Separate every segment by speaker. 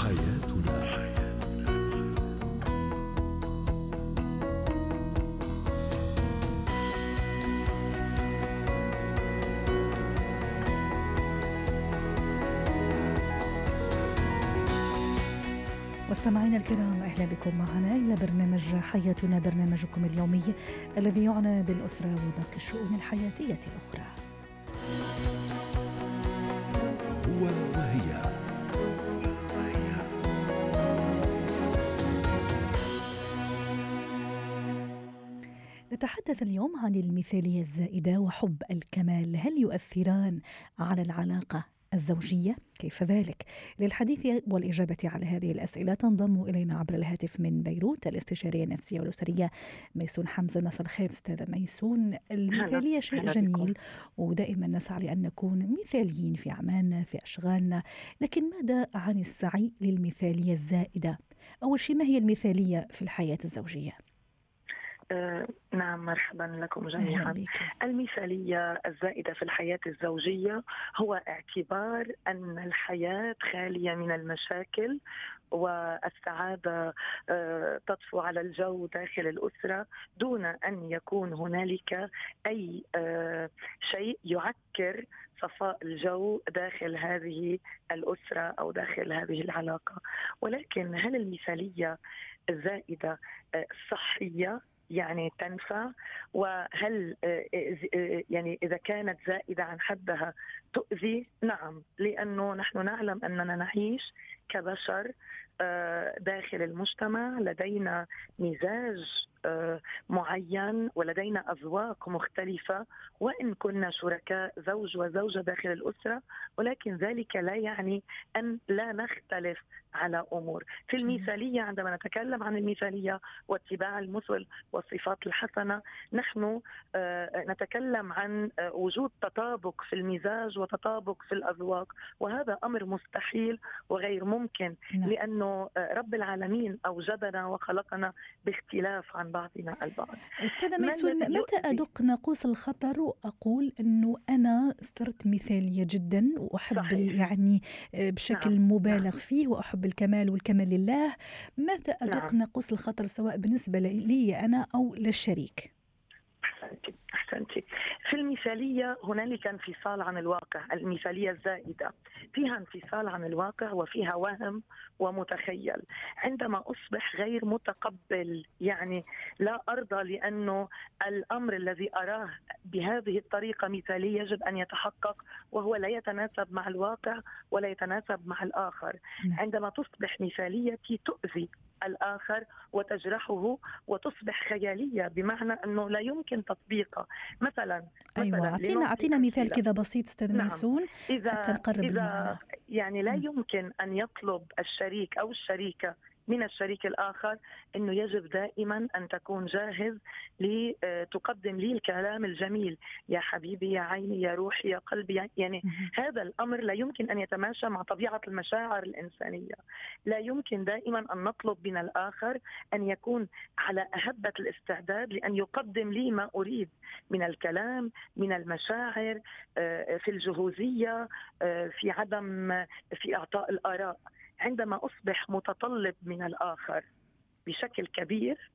Speaker 1: حياتنا
Speaker 2: مستمعينا الكرام أهلا بكم معنا إلى برنامج حياتنا برنامجكم اليومي الذي يعنى بالأسرة وباقي الشؤون الحياتيه
Speaker 1: الأخرى.
Speaker 2: نتحدث اليوم عن المثالية الزائدة وحب الكمال، هل يؤثران على العلاقة الزوجية؟ كيف ذلك؟ للحديث والإجابة على هذه الأسئلة تنضم إلينا عبر الهاتف من بيروت الاستشارية النفسية والأسرية ميسون حمزة. مساء الخير أستاذة ميسون. المثالية شيء جميل ودائما نسعى لأن نكون مثاليين في أعمالنا في أشغالنا. لكن ماذا عن السعي للمثالية الزائدة؟ أول شيء ما هي المثالية في الحياة الزوجية؟
Speaker 3: آه، نعم مرحبا لكم جميعا. المثالية الزائدة في الحياة الزوجية هو اعتبار أن الحياة خالية من المشاكل والسعادة آه، تطفو على الجو داخل الأسرة دون أن يكون هنالك أي آه، شيء يعكر صفاء الجو داخل هذه الأسرة أو داخل هذه العلاقة. ولكن هل المثالية الزائدة صحية؟ يعني تنفع؟ وهل آه، آه، يعني إذا كانت زائدة عن حدها تؤذي؟ نعم لأنه نحن نعلم أننا نعيش كبشر آه، داخل المجتمع لدينا مزاج معين ولدينا أذواق مختلفة وإن كنا شركاء زوج وزوجة داخل الأسرة ولكن ذلك لا يعني أن لا نختلف على أمور، في المثالية عندما نتكلم عن المثالية واتباع المثل والصفات الحسنة، نحن آه، نتكلم عن آه، وجود تطابق في المزاج وتطابق في الأذواق، وهذا أمر مستحيل وغير ممكن نعم. لأنه آه، رب العالمين اوجدنا وخلقنا باختلاف عن بعضنا البعض.
Speaker 2: أستاذة ميسون متى ادق ناقوس الخطر وأقول إنه أنا صرت مثالية جدا وأحب صحيح. يعني بشكل نعم. مبالغ نعم. فيه وأحب حب الكمال والكمال لله ماذا أدق نعم. نقص الخطر سواء بالنسبة لي أنا أو للشريك
Speaker 3: أحسنتي في المثالية هنالك انفصال عن الواقع المثالية الزائدة. فيها انفصال عن الواقع وفيها وهم ومتخيل. عندما أصبح غير متقبل يعني لا أرضى لأنه الأمر الذي أراه بهذه الطريقة مثالية يجب أن يتحقق وهو لا يتناسب مع الواقع ولا يتناسب مع الآخر. نعم. عندما تصبح مثاليتي تؤذي. الآخر وتجرحه وتصبح خيالية بمعنى أنه لا يمكن تطبيقها مثلا
Speaker 2: أيوة أعطينا أعطينا مثال كذا بسيط أستاذ نعم. ميسون إذا حتى نقرب إذا المعنى.
Speaker 3: يعني لا يمكن أن يطلب الشريك أو الشريكة من الشريك الآخر إنه يجب دائما أن تكون جاهز لتقدم لي الكلام الجميل. يا حبيبي يا عيني يا روحي يا قلبي. يعني هذا الأمر لا يمكن أن يتماشى مع طبيعة المشاعر الإنسانية. لا يمكن دائما أن نطلب من الآخر أن يكون على أهبة الاستعداد لأن يقدم لي ما أريد من الكلام من المشاعر آه، في الجهوزية آه، في عدم في إعطاء الآراء. عندما أصبح متطلب من الآخر بشكل كبير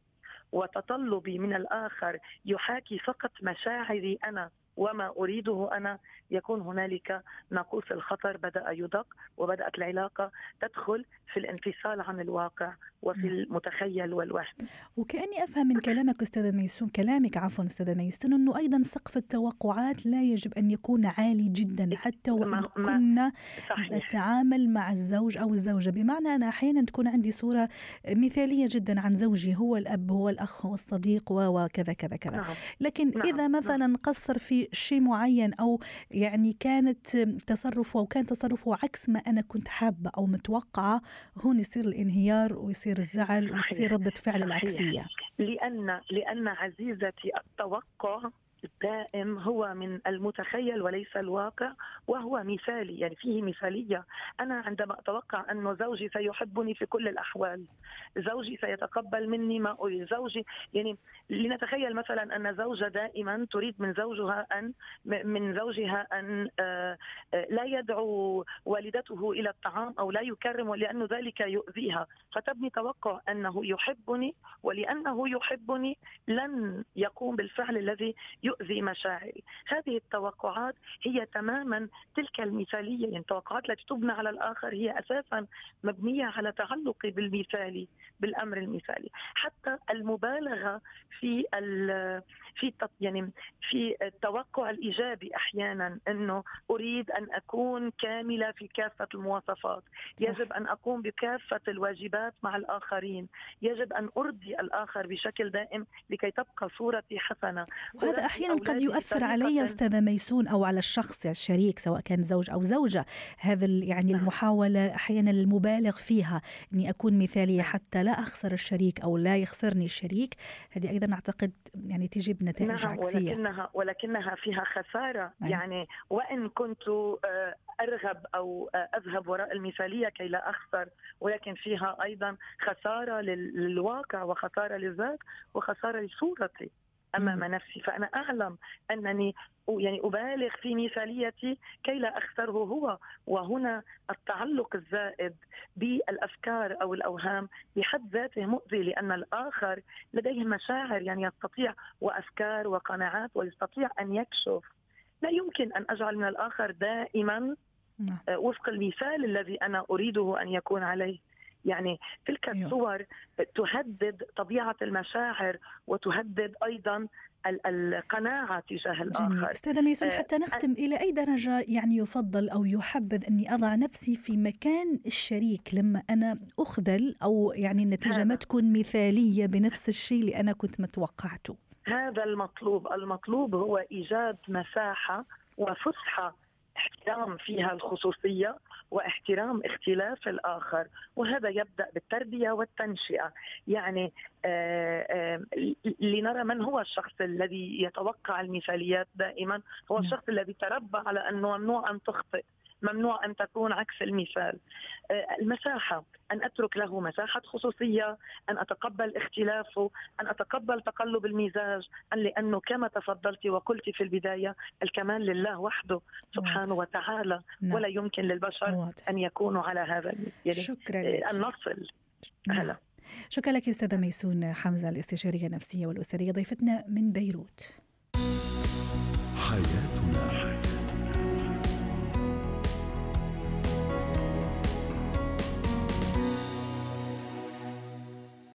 Speaker 3: وتطلبي من الآخر يحاكي فقط مشاعري أنا وما أريده أنا يكون هنالك ناقوس الخطر بدأ يدق وبدأت العلاقة تدخل في الانفصال عن الواقع وفي نعم. المتخيل والوهم
Speaker 2: وكأني أفهم من كلامك استاذه ميسون كلامك عفوا استاذه ميسون أنه أيضا سقف التوقعات لا يجب أن يكون عالي جدا حتى وإن كنا. نتعامل مع الزوج أو الزوجة بمعنى انا أحيانا تكون عندي صورة مثالية جدا عن زوجي هو الأب هو الأخ هو الصديق وكذا كذا كذا نعم. لكن نعم. إذا مثلا نعم. قصر في شيء معين أو يعني كانت تصرفه أو كان تصرفه عكس ما أنا كنت حابة أو متوقعة هون يصير الانهيار ويصير الزعل وتصير ردة فعل العكسية.
Speaker 3: لأن لأن عزيزتي التوقع الدائم هو من المتخيل وليس الواقع وهو مثالي يعني فيه مثالية. أنا عندما أتوقع أن زوجي سيحبني في كل الأحوال زوجي سيتقبل مني ما أريد. زوجي يعني لنتخيل مثلا أن زوجة دائما تريد من زوجها أن من زوجها أن آه، لا يدعو والدته إلى الطعام أو لا يكرم لأن ذلك يؤذيها. فتبني توقع أنه يحبني ولأنه يحبني لن يقوم بالفعل الذي يؤذي. مشاعري. هذه التوقعات هي تماما تلك المثالية. يعني التوقعات التي تبنى على الآخر هي أساسا مبنية على تعلقي بالمثالي بالأمر المثالي. حتى المبالغة في في يعني في التوقع الإيجابي أحيانا إنه أريد أن أكون كاملة في كافة المواصفات، يجب أن أقوم بكافة الواجبات مع الآخرين، يجب أن أرضي الآخر بشكل دائم لكي تبقى صورتي حسنة.
Speaker 2: وهذا أحيانا قد يؤثر علي أستاذة ميسون أو على الشخص الشريك سواء كان زوج أو زوجة، هذا يعني نعم. المحاولة أحيانا المبالغ فيها إني أكون مثالية نعم. حتى لا أخسر الشريك أو لا يخسرني الشريك، هذه أيضا أعتقد يعني تجيب نتائج نعم عكسية
Speaker 3: ولكنها ولكنها فيها خسارة أيه. يعني وإن كنت آه، أرغب أو آه، أذهب وراء المثالية كي لا أخسر ولكن فيها أيضا خسارة للواقع وخسارة للذات وخسارة لصورتي أمام نفسي فأنا أعلم أنني يعني أبالغ في مثاليتي كي لا أخسره هو. وهنا التعلق الزائد بالأفكار أو الأوهام بحد ذاته مؤذي لأن الآخر لديه مشاعر يعني يستطيع وأفكار وقناعات ويستطيع أن يكشف. لا يمكن أن أجعل من الآخر دائما نعم. آه، وفق المثال الذي أنا أريده أن يكون عليه. يعني تلك أيوه. الصور تهدد طبيعة المشاعر وتهدد أيضا القناعة تجاه الآخر جميل.
Speaker 2: أستاذة ميسون آه، حتى نختم إلى أي درجة يعني يفضل أو يحبذ أني أضع نفسي في مكان الشريك لما أنا أخذل أو يعني النتيجة ما تكون مثالية بنفس الشيء اللي أنا كنت متوقعته
Speaker 3: هذا المطلوب المطلوب هو إيجاد مساحة وفسحة احترام فيها الخصوصية واحترام اختلاف الآخر وهذا يبدأ بالتربية والتنشئة يعني آه، آه، لنرى من هو الشخص الذي يتوقع المثاليات دائما هو نعم. الشخص الذي تربى على أنه ممنوع أن تخطئ ممنوع أن تكون عكس المثال المساحة أن أترك له مساحة خصوصية أن أتقبل اختلافه أن أتقبل تقلب المزاج أن لأنه كما تفضلت وقلت في البداية الكمال لله وحده سبحانه وتعالى نعم. ولا يمكن للبشر أن يكونوا على هذا
Speaker 2: يعني شكرا لك.
Speaker 3: ان نصل
Speaker 2: نعم. شكرا لك أستاذة ميسون حمزة الاستشارية النفسية والأسرية ضيفتنا من بيروت حياتنا